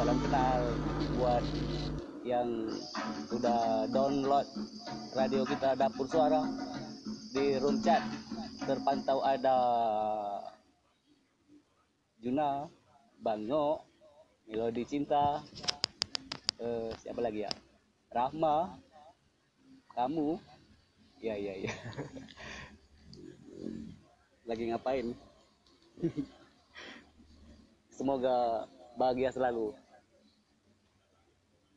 salam kenal buat yang udah download radio kita dapur suara di room chat terpantau ada Juna, Bang No, Melodi Cinta, eh, siapa lagi ya? Rahma, kamu, ya ya ya. lagi ngapain? Semoga bahagia selalu.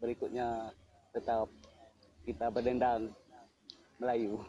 Berikutnya tetap kita berdendang Melayu.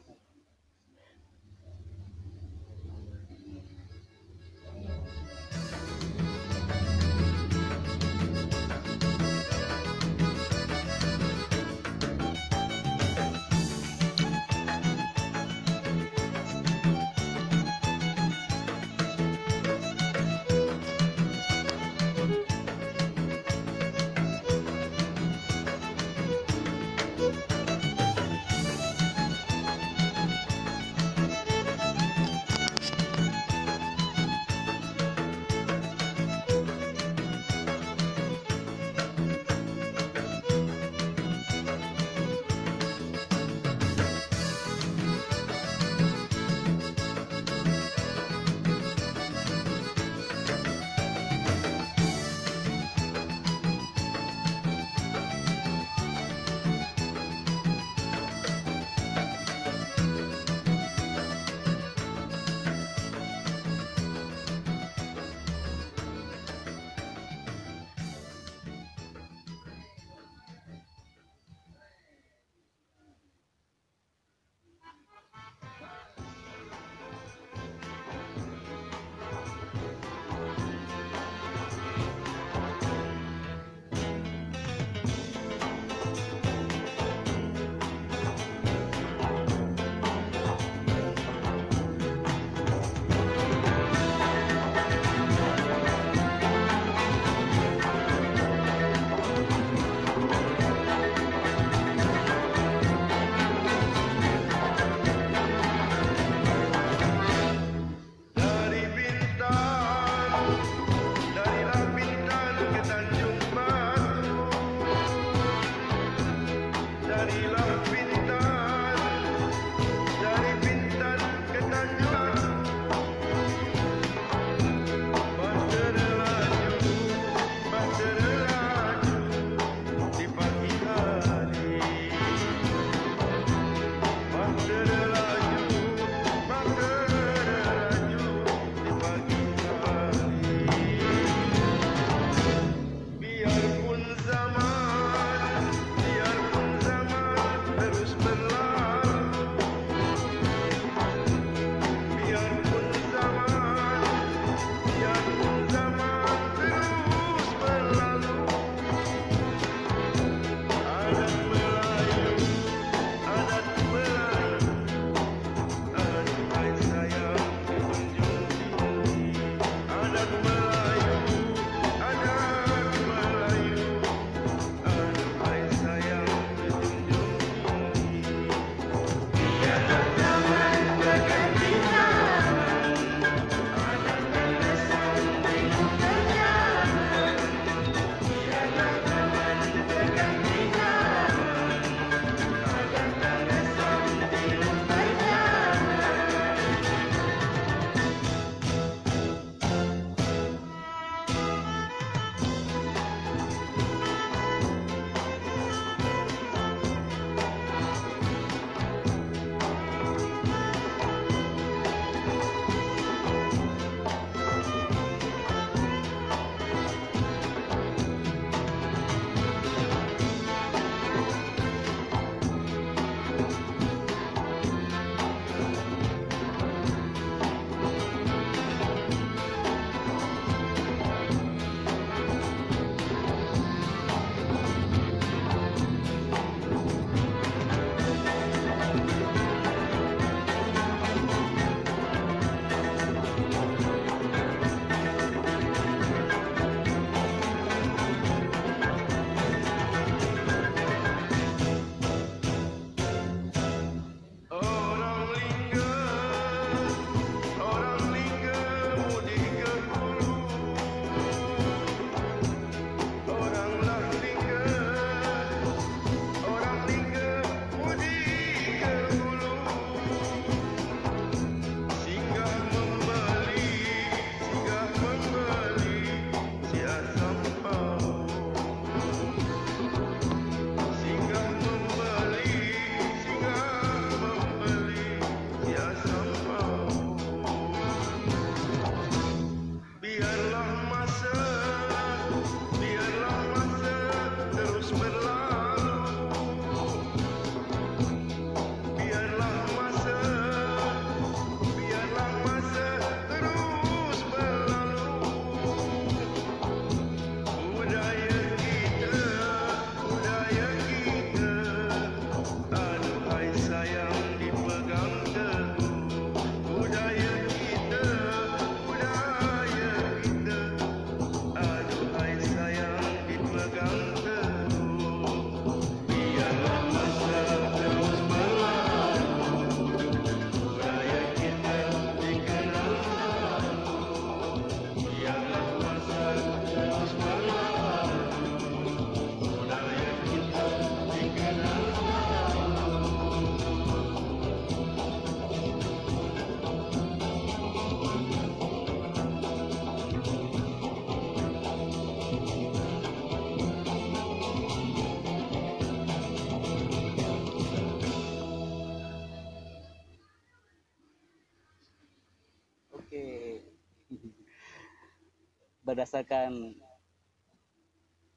Berdasarkan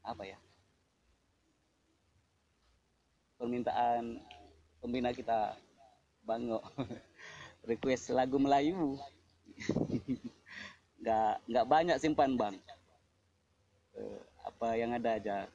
apa ya permintaan pembina kita Bango request lagu Melayu. Nggak nggak banyak simpan bang. Uh, apa yang ada aja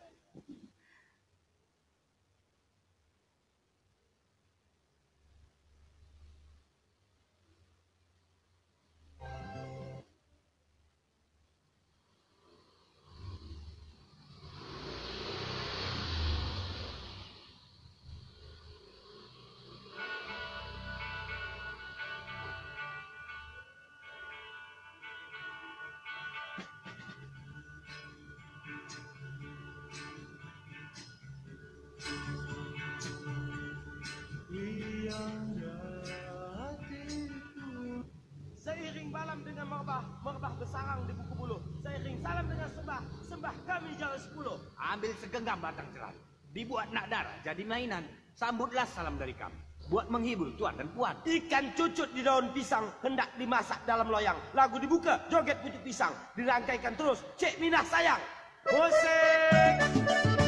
segenggam batang cerat. Dibuat nak darah jadi mainan. Sambutlah salam dari kami. Buat menghibur tuan dan puan. Ikan cucut di daun pisang hendak dimasak dalam loyang. Lagu dibuka, joget pucuk pisang. Dirangkaikan terus, cek minah sayang. Musik!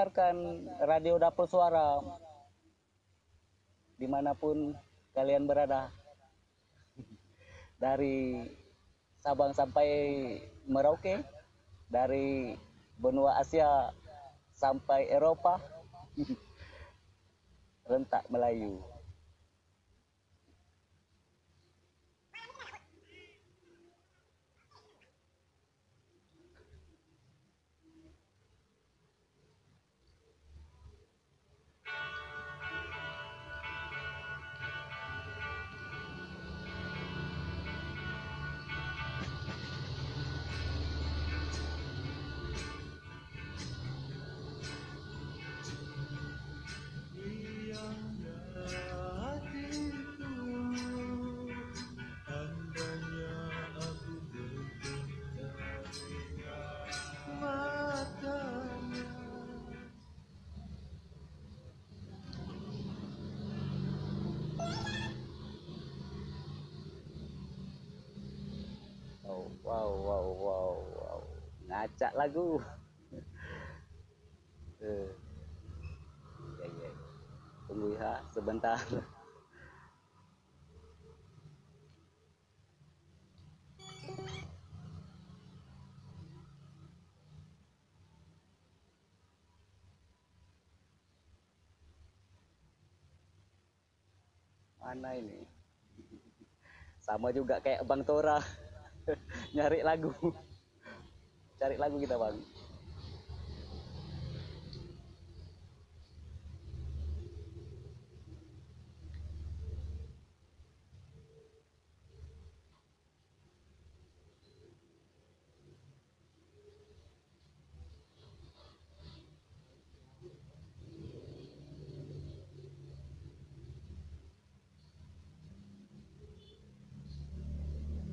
Mendengarkan Radio Dapur Suara di mana pun kalian berada. Dari Sabang sampai Merauke, dari benua Asia sampai Eropa, rentak Melayu. Wow, wow, wow, wow. Ngacak lagu. Eh. Ya, ya. Tunggu ya sebentar. Mana ini? Sama juga kayak Bang Tora. Nyari lagu. Cari lagu kita, Bang.